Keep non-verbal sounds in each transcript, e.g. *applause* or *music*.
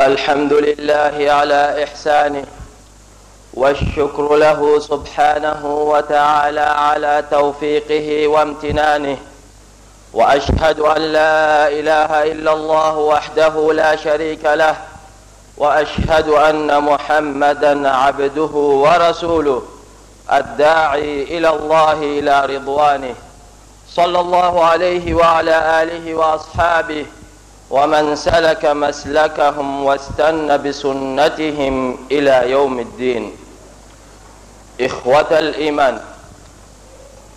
الحمد لله على إحسانه والشكر له سبحانه وتعالى على توفيقه وامتنانه وأشهد أن لا إله إلا الله وحده لا شريك له وأشهد أن محمدا عبده ورسوله الداعي إلى الله إلى رضوانه صلى الله عليه وعلى آله وأصحابه ومن سلك مسلكهم واستنى بسنتهم إلى يوم الدين. إخوة الإيمان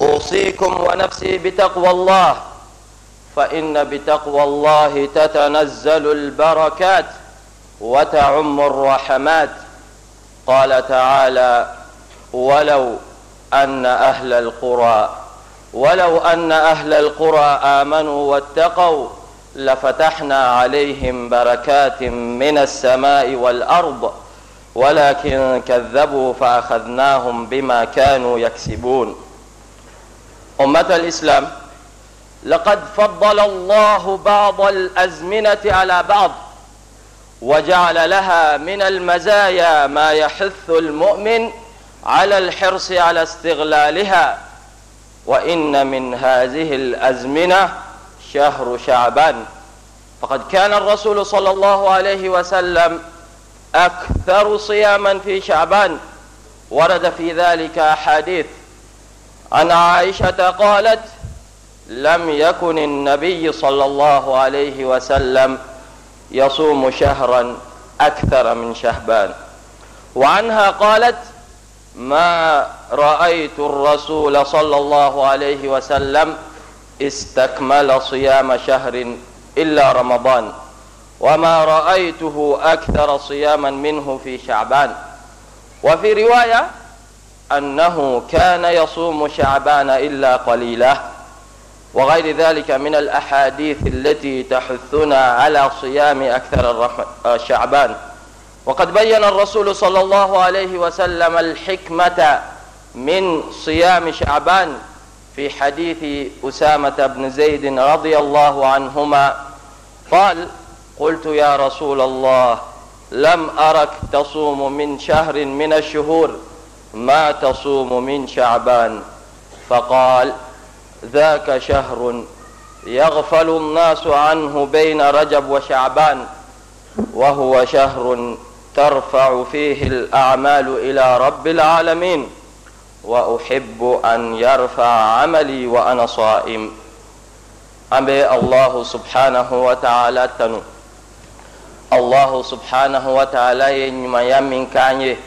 أوصيكم ونفسي بتقوى الله فإن بتقوى الله تتنزل البركات وتعم الرحمات. قال تعالى ولو أن أهل القرى ولو أن أهل القرى آمنوا واتقوا لفتحنا عليهم بركات من السماء والأرض ولكن كذبوا فأخذناهم بما كانوا يكسبون. أمة الإسلام لقد فضل الله بعض الأزمنة على بعض وجعل لها من المزايا ما يحث المؤمن على الحرص على استغلالها وإن من هذه الأزمنة شهر شعبان. فقد كان الرسول صلى الله عليه وسلم أكثر صياما في شعبان. ورد في ذلك أحاديث. عن عائشة قالت لم يكن النبي صلى الله عليه وسلم يصوم شهرا أكثر من شهبان. وعنها قالت ما رأيت الرسول صلى الله عليه وسلم استكمل صيام شهر إلا رمضان وما رأيته أكثر صياما منه في شعبان. وفي رواية أنه كان يصوم شعبان إلا قليلا وغير ذلك من الأحاديث التي تحثنا على صيام أكثر شعبان. وقد بين الرسول صلى الله عليه وسلم الحكمة من صيام شعبان في حديث أسامة بن زيد رضي الله عنهما قال قلت يا رسول الله لم أرك تصوم من شهر من الشهور ما تصوم من شعبان. فقال ذاك شهر يغفل الناس عنه بين رجب وشعبان وهو شهر ترفع فيه الأعمال إلى رب العالمين. وأحب أن يرفع عملي وأنا صائم. أبي الله سبحانه وتعالى تنو. الله سبحانه وتعالى ينما يمين كانيه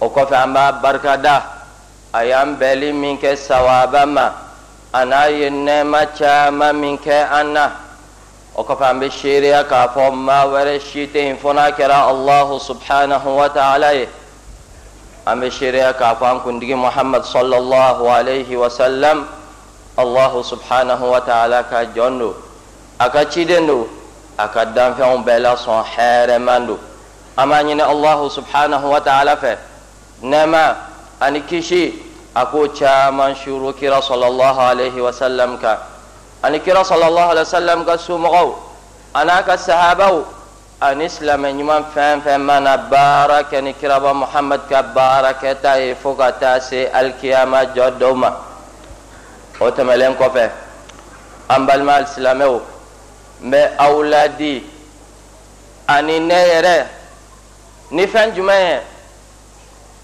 وكفي أما بركة أيام بلي منك سوابا أنا ينما شاما منك أنا. وكفى عن بالشيريا كافهم ما ورشيتهم فناكرا الله سبحانه وتعالى. An bɛ seereya k'a muhammad sallallahu alaihi wasallam allahu subhanahu wa ta'ala ka jɔn do a ka ciden do a ka danfɛnw bɛɛ la sɔn allahu subhanahu wa ta'ala fɛ nɛɛma ani kisi a k'o caman suru kira sallallahu alaihi wasallam kan ani kira sallallahu alaihi wasallam ka somɔgɔw an'a ka sahabaw ani silamɛ ɲuman fɛn fɛn mana baara kɛ ni kiraba muhamad ka baara kɛta ye fo ka taa se alikiyama jɔ dɔw ma o tɛmɛlen kɔfɛ an balima alisilamɛw n bɛ aw ladi ani ne yɛrɛ ni fɛn jumɛn ye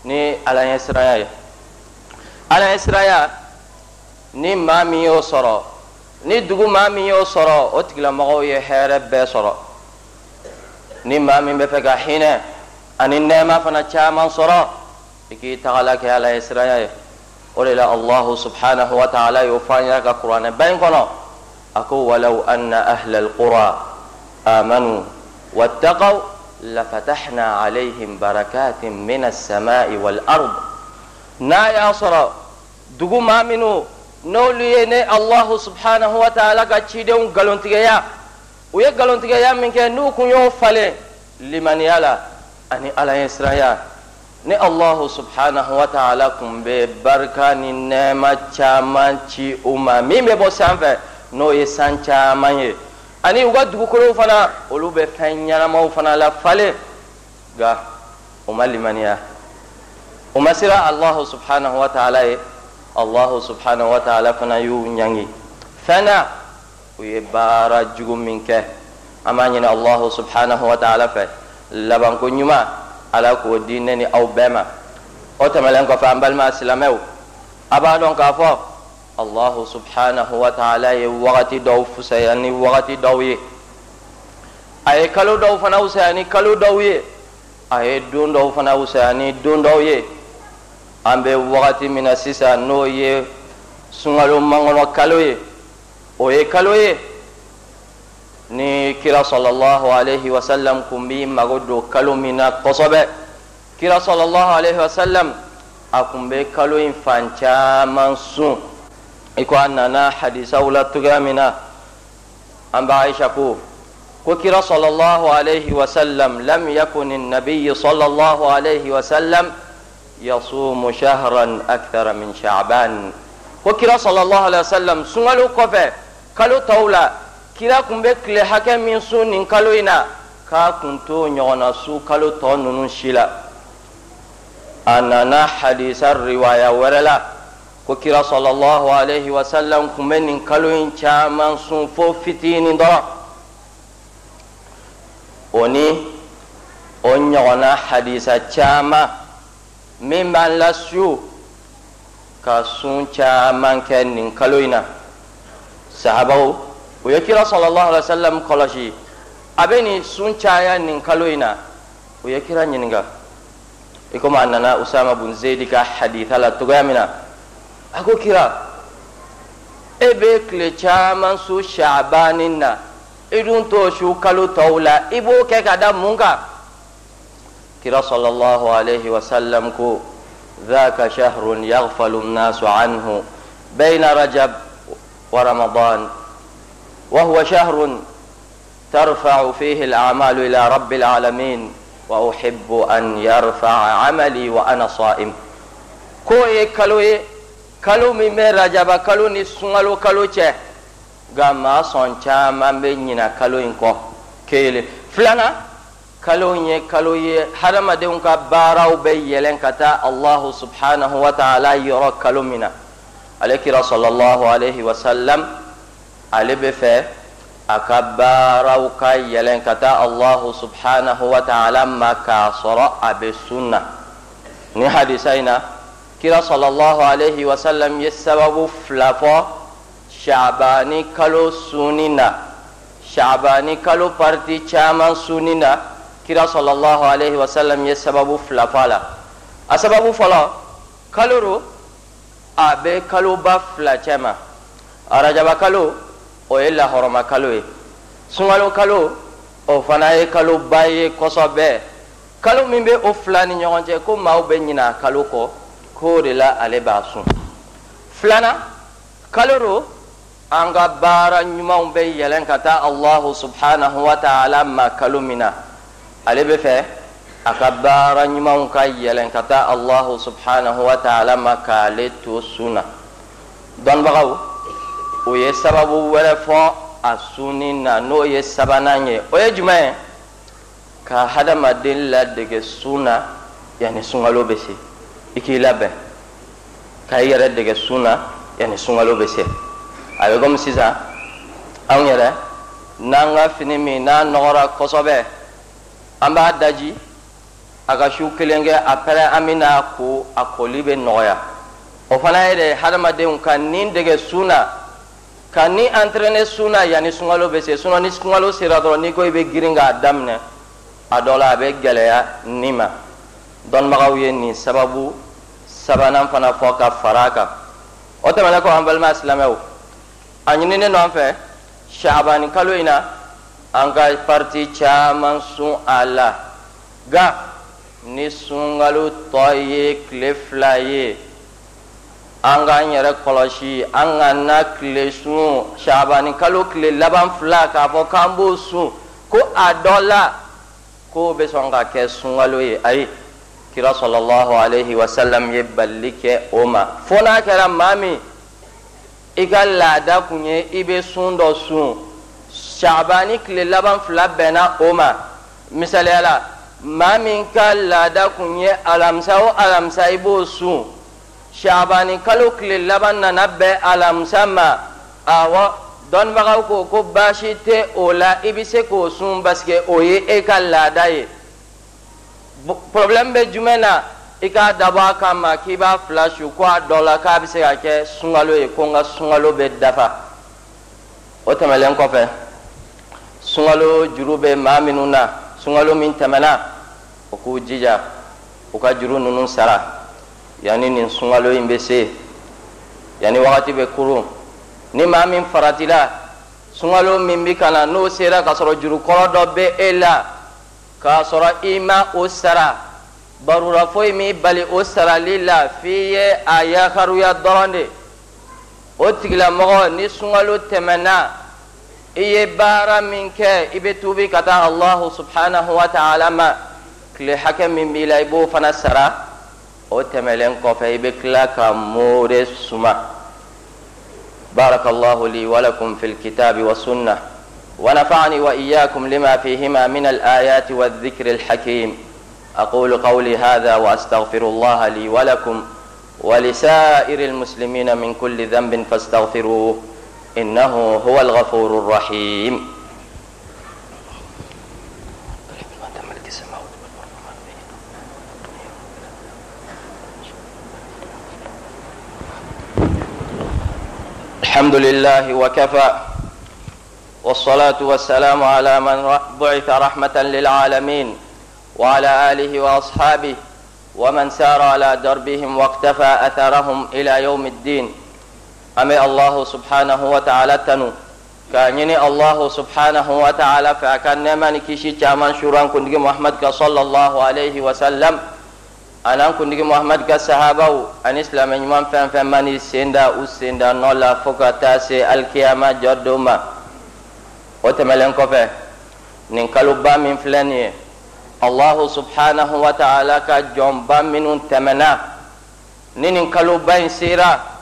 ni alaɲɛsiranya ye alaɲɛsiranya ni maa min y'o sɔrɔ ni dugu maa min y'o sɔrɔ o tigilamɔgɔw ye hɛrɛ bɛɛ sɔrɔ ni maa min bɛ fɛ ka hinɛ ani nɛɛma fana caman sɔrɔ i k'i tagala kɛ ala ye siranya ye o de la allahu subhanahu wa ta'ala y'o fɔ an ɲɛna ka kuranɛ ba in kɔnɔ a ko walaw anna ahla alqura amanu wattaqaw lafatahna alayhim barakatin min as-sama'i wal ard n'a y'a sɔrɔ dugu maa minnu n'olu ye ne allahu subhanahu wa ta'ala ka cidenw galontigɛya u ye nkalontigɛya min kɛ n'u kun y'o falen limaniya la ani ala ye siranya ni allahu subhanahu wa ta'ala kun bɛ barika ni nɛɛma caman ci u ma min bɛ bɔ sanfɛ n'o ye san caman ye ani u ka dugukolow fana olu bɛ fɛn ɲɛnamaw fana la falen nka u ma limaniya u ma sira allahu subhanahu wa ta'ala ye allahu subhanahu wa ta'ala fana y'u ɲangi fɛn na u ye baara jugu min kɛ an b'a ɲini allahu subhanahu wa ta'ala fɛ labanko ɲuman ala k'o di ne ni aw bɛɛ ma o tɛmɛlen kɔfɛ an balima silamɛw a b'a dɔn k'a fɔ allahu subhanahu wa ta'ala ye wagati dɔw fusaya ni wagati dɔw ye a ye kalo dɔw fana fusaya ni kalo dɔw ye a ye don dɔw fana fusaya ni don dɔw ye an bɛ wagati min na sisan n'o ye sunkalo mankɔnɔ kalo ye o ye kalo ye ni kira sallallahu alaihi wasallam kun bi mago don kalo min na kosɛbɛ kira sallallahu alaihi wasallam a kun bɛ kalo in fan caman sun i ko a nana hadisaw la cogoya min na an bɛ aisha ko ko kira sallallahu alaihi wasallam lam yakun nabiy sallallahu alaihi wasallam yasumu shahran akthara min sha'ban ko kira sallallahu alaihi wasallam sunkalo kɔfɛ kalo tɔw la kira kun bɛ tile hakɛ min sun nin kalo in na k'a kun t'o ɲɔgɔnna su kalo tɔ ninnu si la a nana hadisa riwaya wɛrɛ la ko kira sallallahu alaihi wasallam kun bɛ nin kalo in caman sun fo fitinin dɔrɔn o ni o ɲɔgɔnna hadisa caman min b'an lasiw ka sun caman kɛ nin kalo in na sahabaw o ye kira sallallahu alaihi wasallam kɔlɔsi a bɛ nin sun caya nin kalo in na o ye kira ɲininka i komi a nana usama bun zeyidi ka haditha la cogoya min na a ko kira e bɛ tile caman su shabanin na i dun t'o su kalo tɔw la i b'o kɛ ka da mun kan kira sallallahu alaihi wasallam ko ذاك شهر يغفل الناس عنه بين رجب ورمضان وهو شهر ترفع فيه الأعمال إلى رب العالمين وأحب أن يرفع عملي وأنا صائم. كوي كلوي كلو مي رجب كلو نسنغلو كلو چه. غما صن چاما بينينا كلو إنكو كيلي. فلانا كلو ني كلو يه حرم دون ka baaraw bɛ yɛlɛn ka taa allahu subhanahu wa ale kira sallallahu alaihi wasallam ale bɛ fɛ a ka baaraw ka yɛlɛn ka taa allahu subhanahu wa ta'ala ma k'a sɔrɔ a bɛ sunna ni hadisa in na kira sallallahu alaihi wasallam ye sababu fila fɔ shabani kalo sunni na shabani kalo parti caman sunni na kira sallallahu alaihi wasallam ye sababu fila fɔ a la a sababu fɔlɔ kalo ro a bɛ kaloba fila cɛ ma o ye lahɔrɔma kalo ye sunkalo kalo o fana ye kaloba ye kosɛbɛ kalo min bɛ o fila ni ɲɔgɔn cɛ ko maaw bɛ ɲina kalo kɔ k'o de la ale b'a sun filanan kalo ro an ka baara ɲumanw bɛ yɛlɛn ka taa allahu subhanahu wa ta'ala ma kalo min na ale be fɛ a ka baara ɲumanw ka yɛlɛn ka taa allahu subhanahu wa ta'ala ma k'ale to sun na dɔnnibagaw o ye sababu wɛrɛ fɔ a sunni na n'o ye sabanan ye o ye jumɛn ye ka hadamaden ladege sun na yanni sunkalo bɛ se i k'i labɛn ka i yɛrɛ dege sun yanni sunkalo bɛ se a bɛ komi sisan anw yɛrɛ n'an ka fini min n'a nɔgɔra kosɛbɛ an b'a daji a ka su kelen kɛ après an bɛna ko a koli bɛ nɔgɔya. O fana ye de hadamadenw ka nin dege sun na ka ni entraîner sun na yanni sunkalo bɛ se. Sinon ni sunkalo sera dɔrɔn n'i ko i bɛ girin k'a daminɛ a dɔ la a bɛ gɛlɛya nin ma. Dɔnnibagaw ye nin sababu sabanan fana fɔ ka fara a kan. O tɛmɛnen kɔ an balima silamɛw a ɲininen don an fɛ shabani kalo in na an ka parti caman sun a la. Nka ni sunkalo tɔ ye tile fila ye an k'an yɛrɛ kɔlɔsi an ka na tile sun shabani kalo tile laban fila k'a fɔ k'an b'o sun ko a dɔ la k'o bɛ sɔn ka kɛ sunkalo ye ayi kira sɔlɔlɔhu alayhi wa sallam ye balili kɛ o ma fo n'a kɛra maa min i ka laada kun ye i bɛ sun dɔ sun shabani tile laban fila bɛnna o ma misaliya la maa min ka laada kun ye alamisa o alamisa i b'o sun shabani kalo tile laban nana bɛn alamisa ma awɔ dɔnnibagaw ko ko baasi tɛ o la i bɛ se k'o sun paseke o ye e ka laada ye problème bɛ jumɛn na i k'a dabɔ a kama k'i b'a fila su ko a dɔ la k'a bɛ se ka kɛ sunkalo ye ko n ka sunkalo bɛ dafa. O tɛmɛlen kɔfɛ sunkalo juru bɛ maa minnu na sunkalo min tɛmɛna o k'u jija u ka juru ninnu sara. Yanni nin sunkalo in bɛ se. Yanni wagati bɛ kurun ni maa min faratila sunkalo min bɛ ka na n'o sera ka sɔrɔ juru kɔrɔ dɔ bɛ e la k'a sɔrɔ i ma o sara. Barura foyi m'i bali o sarali la f'i ye a yakaruya dɔrɔn de. O tigilamɔgɔ ni sunkalo tɛmɛna i ye baara min kɛ i bɛ tuubi ka taa alahu subhanahu wa ta'ala ma tile hakɛ min b'i la i b'o fana sara o tɛmɛlen kɔfɛ i bɛ tila ka moore suma بارك الله لي ولكم في الكتاب والسنة. ونفعني وإياكم لما فيهما من الآيات والذكر الحكيم. أقول قولي هذا وأستغفر الله لي ولكم ولسائر المسلمين من كل ذنب فاستغفروه. إنه هو الغفور الرحيم. الحمد لله وكفى والصلاة والسلام على من بعث رحمة للعالمين وعلى آله وأصحابه ومن سار على دربهم واقتفى أثرهم إلى يوم الدين. أمي الله سبحانه وتعالى تنو كان الله سبحانه وتعالى فأكان نمان كيشي تامان شوران كندق محمد صلى الله عليه وسلم anan kundigi muhammad ka sahabaw ani silamɛ ɲuman fɛn fɛn mani u la fo ka taa se alikiyama jɔ don ma o tɛmɛlen kɔfɛ nin kaloba min nin ye allahu subhanahu wa ta'ala ka jɔnba minnu tɛmɛna ni nin in sera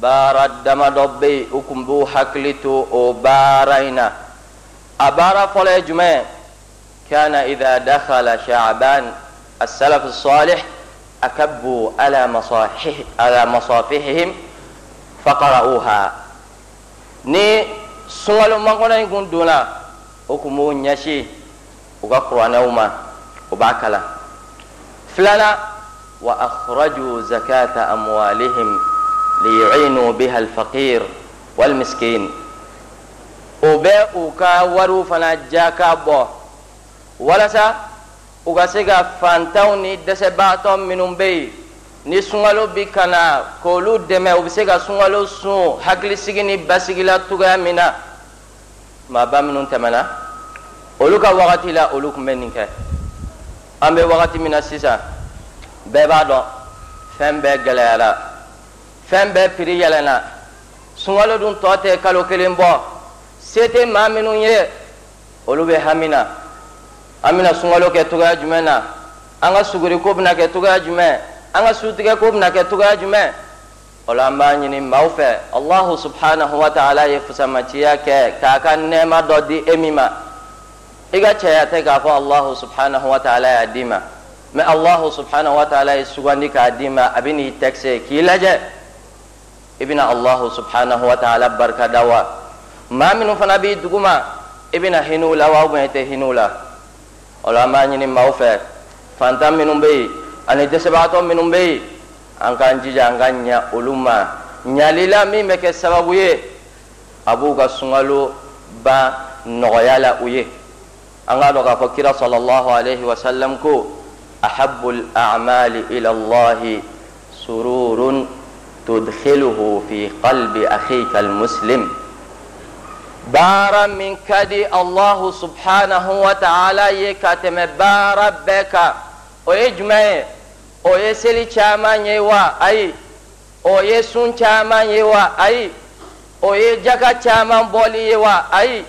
baara damadɔ bɛ yen u kun b'u hakili to o baara in na a baara fɔlɔ ye jumɛn kana idha dakhala sha'ban السلف الصالح أكبوا على مصاحح على مصافحهم فقرأوها ni sunkalo mankɔnɔ in kun donna o kun b'o ɲɛsi u ka kuranɛw ma u b'a kalan filanan wa akhraju zakata amwalihim liyu'inu biha o bɛ u ka wariw fana ja ka bɔ walasa u ka se ka fantanw ni dɛsɛbaatɔ minnu bɛ ni sunkalo bi ka na k'olu dɛmɛ u bɛ se ka sunkalo sun hakilisigi ni basigi la min na maaba minnu tɛmɛna olu ka wagati la olu tun bɛ nin kɛ an bɛ wagati min na sisan bɛɛ b'a dɔn fɛn bɛɛ gɛlɛyara fɛn bɛɛ piri yɛlɛnna sunkalo dun tɔ tɛ kalo kelen bɔ se tɛ maa minnu ye olu bɛ hami na an bɛna sunkalo kɛ cogoya jumɛn na an ka suguri ko bɛna kɛ cogoya jumɛn an ka sutigɛ ko bɛna kɛ cogoya jumɛn o la an b'a ɲini maaw fɛ allahu subhanahu wa ta'ala ye fusamaciya kɛ k'a ka nɛɛma dɔ di e min ma i ka cɛya tɛ k'a fɔ allahu subhanahu wa ta'ala y'a d'i ma mɛ allahu subhanahu wa ta'ala ye sugandi k'a d'i ma a bɛ n'i k'i lajɛ i bɛna allahu subhanahu wa ta'ala barikada wa maa minnu fana b'i duguma i bɛna hinɛ u la wa ubiyɛn i tɛ hinɛ u la o la an b'a ɲini maaw fɛ fantan minnu bɛ yen ani dɛsɛbagatɔ minnu bɛ yen an k'an jija an ka ɲa olu sababu ye a ka sunkalo ban nɔgɔya la u ye k'a dɔn k'a fɔ kira ko ahabul a'mali ila allahi sururun تدخله في قلب أخيك المسلم. بارا من كدي الله سبحانه وتعالى يكتم بارا بك ويجمع ويسلي شاما يوا أي ويسون شاما يوا أي ويجاكا شاما بولي يوا أي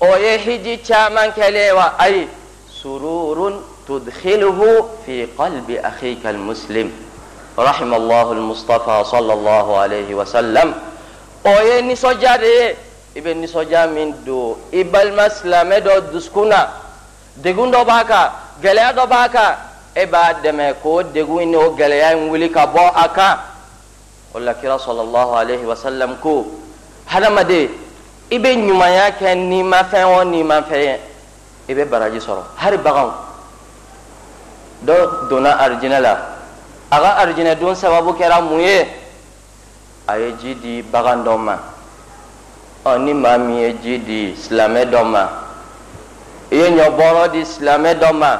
ويهدي شاما كليوا أي. سرور تدخله في قلب أخيك المسلم. Rahim allahu almustafa sallallahu alayhi wa sallam o ye nisɔndiya de ye i bɛ nisɔndiya min don i balima silamɛ dɔ dusukun na degun dɔ b'a kan gɛlɛya dɔ b'a kan e b'a dɛmɛ k'o degun in n'o gɛlɛya in wuli ka bɔ a kan o la kira sɔlɔlɔhu alayhi wa sallam ko hadamaden i bɛ ɲumanya kɛ n'i ma fɛn o n'i ma fɛn ye i bɛ baraji sɔrɔ hali baganw dɔ donna arijinɛ la a ka arijinɛ don sababu kɛra mun ye a ye ji di bagan dɔ ma ɔ ni maa min ye ji di silamɛ dɔ ma i ye ɲɔ bɔrɔ di silamɛ dɔ ma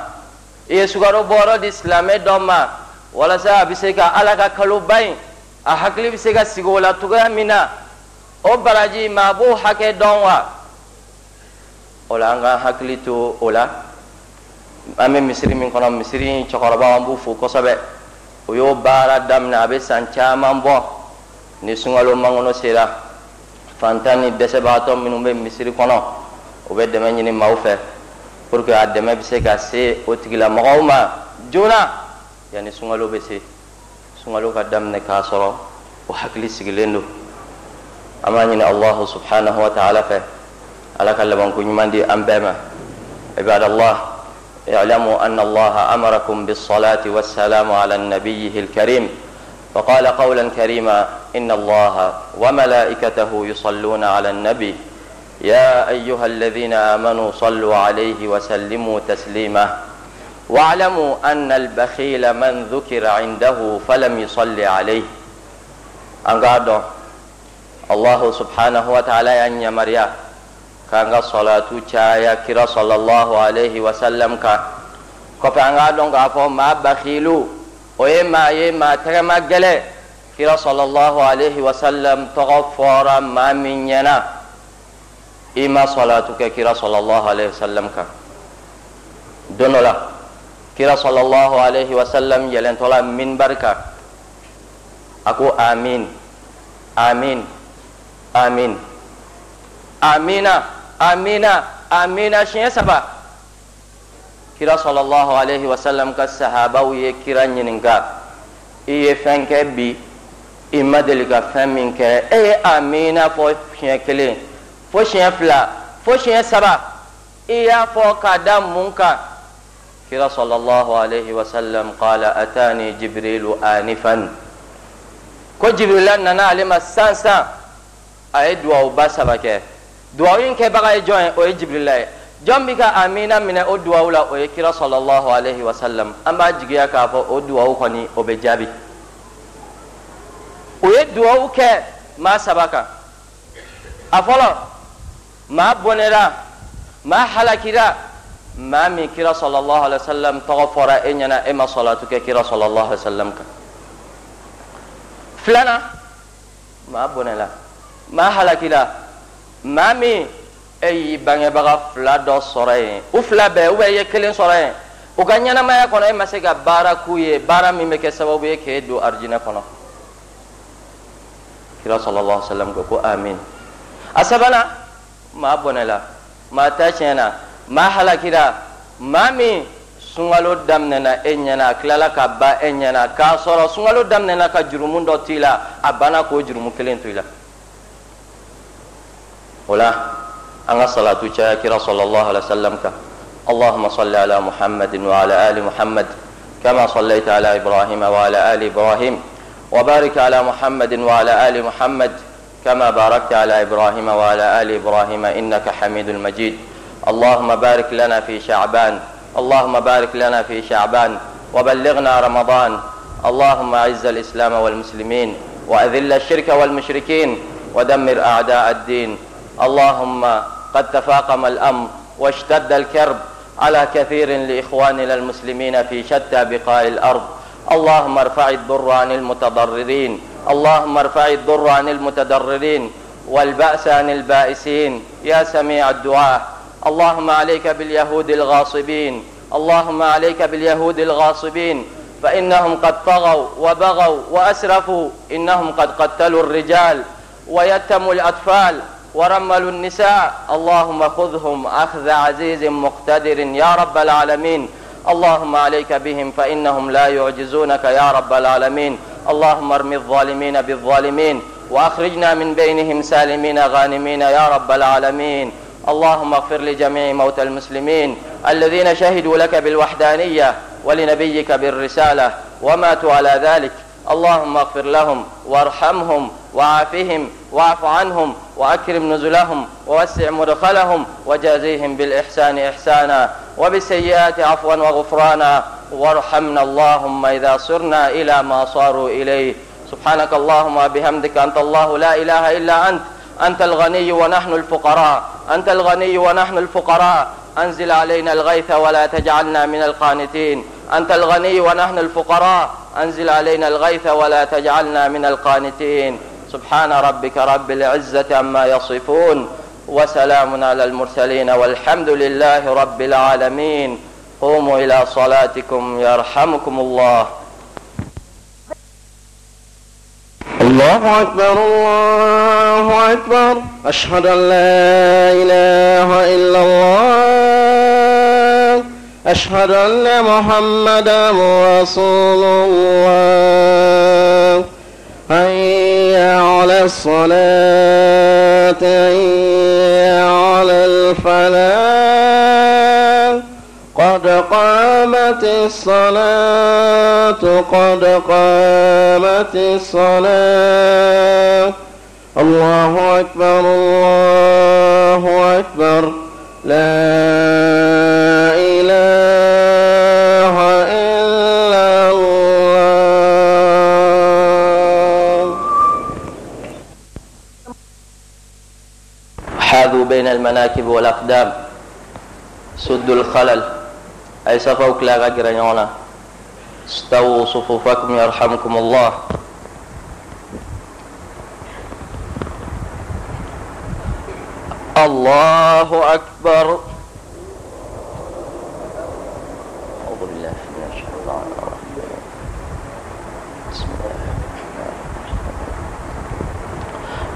i ye sukaro bɔrɔ di silamɛ dɔ ma walasa a bɛ se ka ala ka kaloba in a hakili bɛ se ka sigi o la cogoya min na o baraji maa b'o hakɛ dɔn wa o la an ka hakili to o la an bɛ misiri min kɔnɔ misiri cɛkɔrɔba an b'u fo kosɛbɛ o y'o baara daminɛ a bɛ san caman bɔ ni sunkalo mangolo sera fantan ni dɛsɛbagatɔ minnu bɛ misiri kɔnɔ o bɛ dɛmɛ ɲini maaw fɛ pour que a dɛmɛ bɛ se ka se o tigilamɔgɔw ma. Joona yanni sunkalo bɛ se sunkalo ka daminɛ k'a sɔrɔ o hakili sigilen don an b'a ɲini alahu subhanahu wa ta'ala fɛ ala ka labanko ɲuman di an bɛɛ ma ibadallah. اعلموا أن الله أمركم بالصلاة والسلام على نبيه الكريم. فقال قولا كريما إن الله وملائكته يصلون على النبي. يا أيها الذين آمنوا صلوا عليه وسلموا تسليما. واعلموا أن البخيل من ذكر عنده فلم يصلي عليه. أنقادوا الله سبحانه وتعالى أن يمريا كان صلاة يا كرا صلى الله عليه وسلم كان كفي أنقادوا ما بخيلوا o ye maa ye maa tɛgɛma gɛlɛ kira sallallahu alaihi wasallam tɔgɔ fɔra min ɲɛna i ma salatu kɛ kira sallallahu alaihi wasallam kan don kira sallallahu alaihi wasallam yɛlɛntɔla minbari kan a ko amin amin amin amina amina amina siɲɛ saba kira sallallahu alaihi wasallam ka sahabaw ye kira ɲininka i ye fɛn kɛ bi i ma deli ka fɛn min kɛ e ye amina fɔ siɲɛ kelen fo siɲɛ fila fo siɲɛ saba i y'a fɔ k'a da mun kan kira sallallahu alaihi wasallam qala atani jibrilu anifan. Ko jibrila nana ale ma sansan a ye duwawuba saba kɛ دعوة إن كبغي جون أو جبريل الله جون بك آمين من أدعوا ولا أذكر صلى الله عليه وسلم أما جيا كافو أدعوا خني أبجابي أي دعوة ك ما سبقا أفلا ما بنرا ما حلكرا ما من كرا صلى الله عليه وسلم تغفر إننا إما صلاتك كرا صلى الله عليه وسلم ك فلانا ما بنلا ما حلكرا maa min e y'i bangebaga fila dɔ sɔrɔ yen u fila bɛɛ u bɛ i ye kelen sɔrɔ yen u ka ɲɛnamaya kɔnɔ e ma se ka baara k'u ye baara min bɛ kɛ sababu ye k'e don arijinɛ kɔnɔ kira sɔlɔlɔhu salam ko ko amin a sabanan maa bɔnɛla maa ta tiɲɛna maa halakira maa min sunkalo daminɛna e ɲɛna a tilala ka ban e ɲɛna k'a sɔrɔ sunkalo daminɛna ka jurumu dɔ to i la a banna k'o jurumu kelen to i la o la أنا صلاة شاكرة صلى الله عليه وسلم اللهم صل على محمد وعلى آل محمد كما صليت على إبراهيم وعلى آل إبراهيم وبارك على محمد وعلى آل محمد كما باركت على إبراهيم وعلى آل إبراهيم إنك حميد مجيد اللهم بارك لنا في شعبان اللهم بارك لنا في شعبان وبلغنا رمضان اللهم أعز الإسلام والمسلمين وأذل الشرك والمشركين ودمر أعداء الدين اللهم قد تفاقم الأمر واشتد الكرب على كثير لإخواننا المسلمين في شتى بقاع الأرض. اللهم ارفع الضر عن المتضررين. اللهم ارفع الضر عن المتضررين والبأس عن البائسين. يا سميع الدعاء. اللهم عليك باليهود الغاصبين. اللهم عليك باليهود الغاصبين. فإنهم قد طغوا وبغوا وأسرفوا. إنهم قد قتلوا الرجال ويتموا الأطفال ورملوا النساء. اللهم خذهم أخذ عزيز مقتدر يا رب العالمين. اللهم عليك بهم فإنهم لا يعجزونك يا رب العالمين. اللهم ارم الظالمين بالظالمين وأخرجنا من بينهم سالمين غانمين يا رب العالمين. اللهم اغفر لجميع موتى المسلمين الذين شهدوا لك بالوحدانية ولنبيك بالرسالة وماتوا على ذلك. اللهم اغفر لهم وارحمهم وعافهم واعف عنهم وأكرم نزلهم ووسع مدخلهم وجازيهم بالإحسان إحسانا وبالسيئات عفوا وغفرانا. وارحمنا اللهم إذا صرنا إلى ما صاروا إليه. سبحانك اللهم وبحمدك أنت الله لا إله إلا أنت. أنت الغني ونحن الفقراء. أنت الغني ونحن الفقراء. أنزل علينا الغيث ولا تجعلنا من القانتين. أنت الغني ونحن الفقراء. أنزل علينا الغيث ولا تجعلنا من القانتين. سبحان ربك رب العزة عما يصفون وسلام على المرسلين والحمد لله رب العالمين. قوموا إلى صلاتكم يرحمكم الله. الله أكبر الله أكبر. أشهد أن لا إله إلا الله. أشهد أن محمدا رسول الله. الصلاة على الفلاح. قد قامت الصلاة قد قامت الصلاة. الله أكبر الله أكبر. لا حاذوا بين المناكب والأقدام. سدوا الخلل. أي صفوك لا غجر يونا. استووا صفوفكم يرحمكم الله. الله أكبر أعوذ بالله من الشيطان الرجيم بسم الله الرحمن الرحيم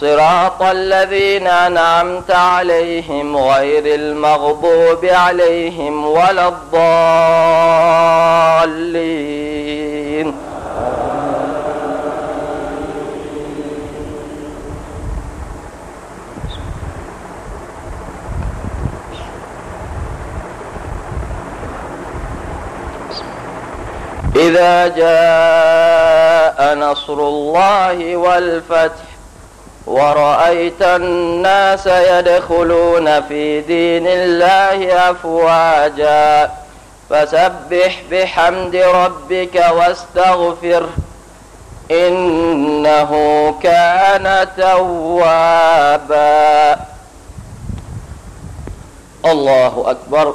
صراط الذين أنعمت عليهم غير المغضوب عليهم ولا الضالين. إذا جاء نصر الله والفتح ورأيت الناس يدخلون في دين الله أفواجا. فسبح بحمد ربك واستغفره إنه كان توابا. الله أكبر.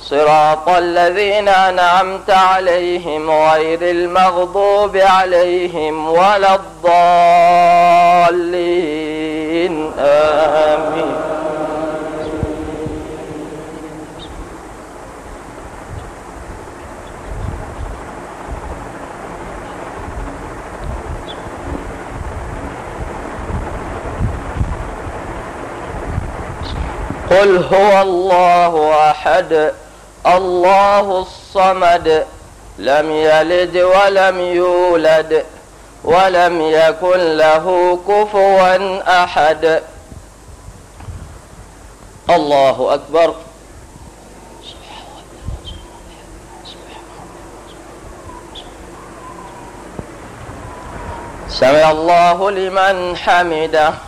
صراط الذين أنعمت عليهم غير المغضوب عليهم ولا الضالين. آمين. قل هو الله أحد. الله الصمد لم يلد ولم يولد ولم يكن له كفوا أحد. الله أكبر. سمع الله لمن حمده.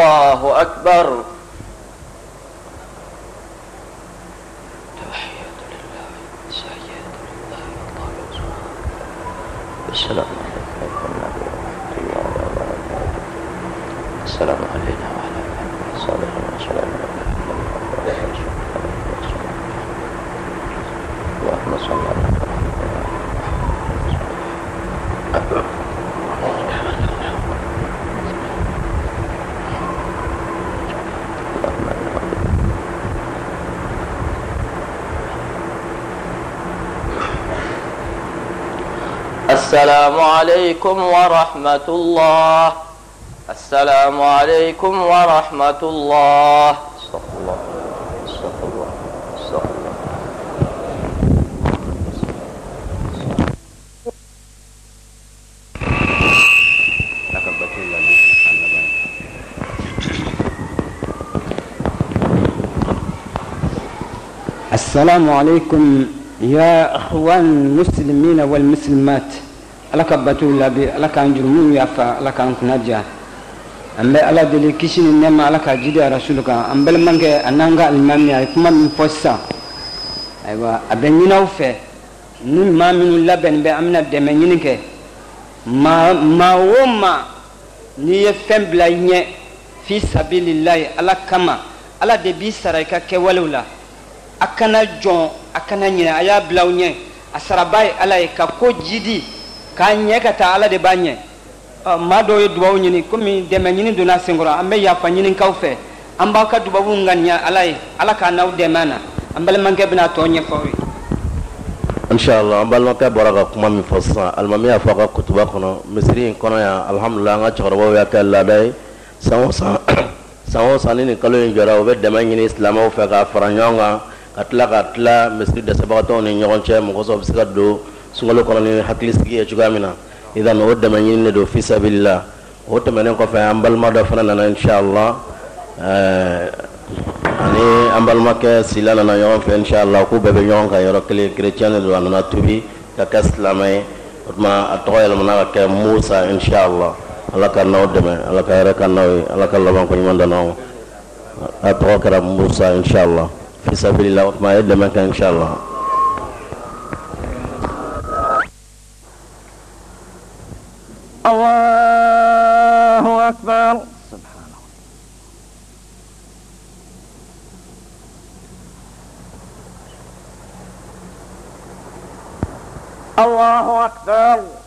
الله أكبر. السلام السلام علينا وعلى الصالحين والسلام اللهم السلام عليكم ورحمة الله. السلام عليكم ورحمة الله. استغفر الله استغفر الله استغفر الله السلام عليكم يا أخوان المسلمين والمسلمات. لك بتولا بي لك أنجرمون يا فا لك أنك نجا أم على دليل كيشين نما لك جدي رسولك أم بل منك أنانغا الإمام يا كما من فوسا أيوة أبنينا وفي نون ما من لبن بأمنا دمنينك ما ما وما ني فم بلا في سبيل الله على كما على دبي سرايكا كولولا a kana jɔn a kana ɲinɛ a y'a bila aw ɲɛ a saraba ye ala ye ka ko jidi. K'a ɲɛ ka taa ala de b'a ɲɛ maa dɔw ye dubabu ɲini komi dɛmɛ ɲini donna senkɔrɔ an bɛ yafa ɲinikaw fɛ. An b'aw ka dubabu ŋaniya ala ye ala k'a n'aw dɛmɛ na. An balimakɛ bɛna tɔ ɲɛfɔ ye. Inshallah an balimakɛ bɔra ka kuma min fɔ sisan. Alimami y'a fɔ a ka kutuba kɔnɔ. Misiri in kɔnɔ yan alhamdulilah an ka cɛkɔrɔbaw y'a kɛ laada ye. San o san *clears throat* san o san ni nin kalo in jɔra u bɛ dɛmɛ ɲini silamɛw fɛ k'a fara ɲɔgɔn kan ka tila ka tila misiri dɛsɛbagatɔw ni ɲɔgɔn cɛ. Mɔgɔ sɔrɔ se ka don sunkalo kɔnɔ ni hakilisigi ye cogoya min na idan o dɛmɛ ɲini de don fisabilila o tɛmɛnen kɔfɛ an balima dɔ fana nana inshallah ɛɛ ani an balimakɛ sila nana ɲɔgɔn fɛ inshallah k'u bɛɛ bɛ ɲɔgɔn kan yɔrɔ kelen kerecɛn de don a nana tubi ka kɛ silamɛ ye o tuma a tɔgɔ yɛlɛmana ka kɛ musa inshallah ala ka n'aw dɛmɛ ala ka hɛrɛ ka n'aw ye ala ka laban ko ɲuman dan n'aw a tɔgɔ kɛra musa inshallah fi sabilillah o tuma a ye dɛmɛ kɛ inshallah الله أكبر. الله أكبر.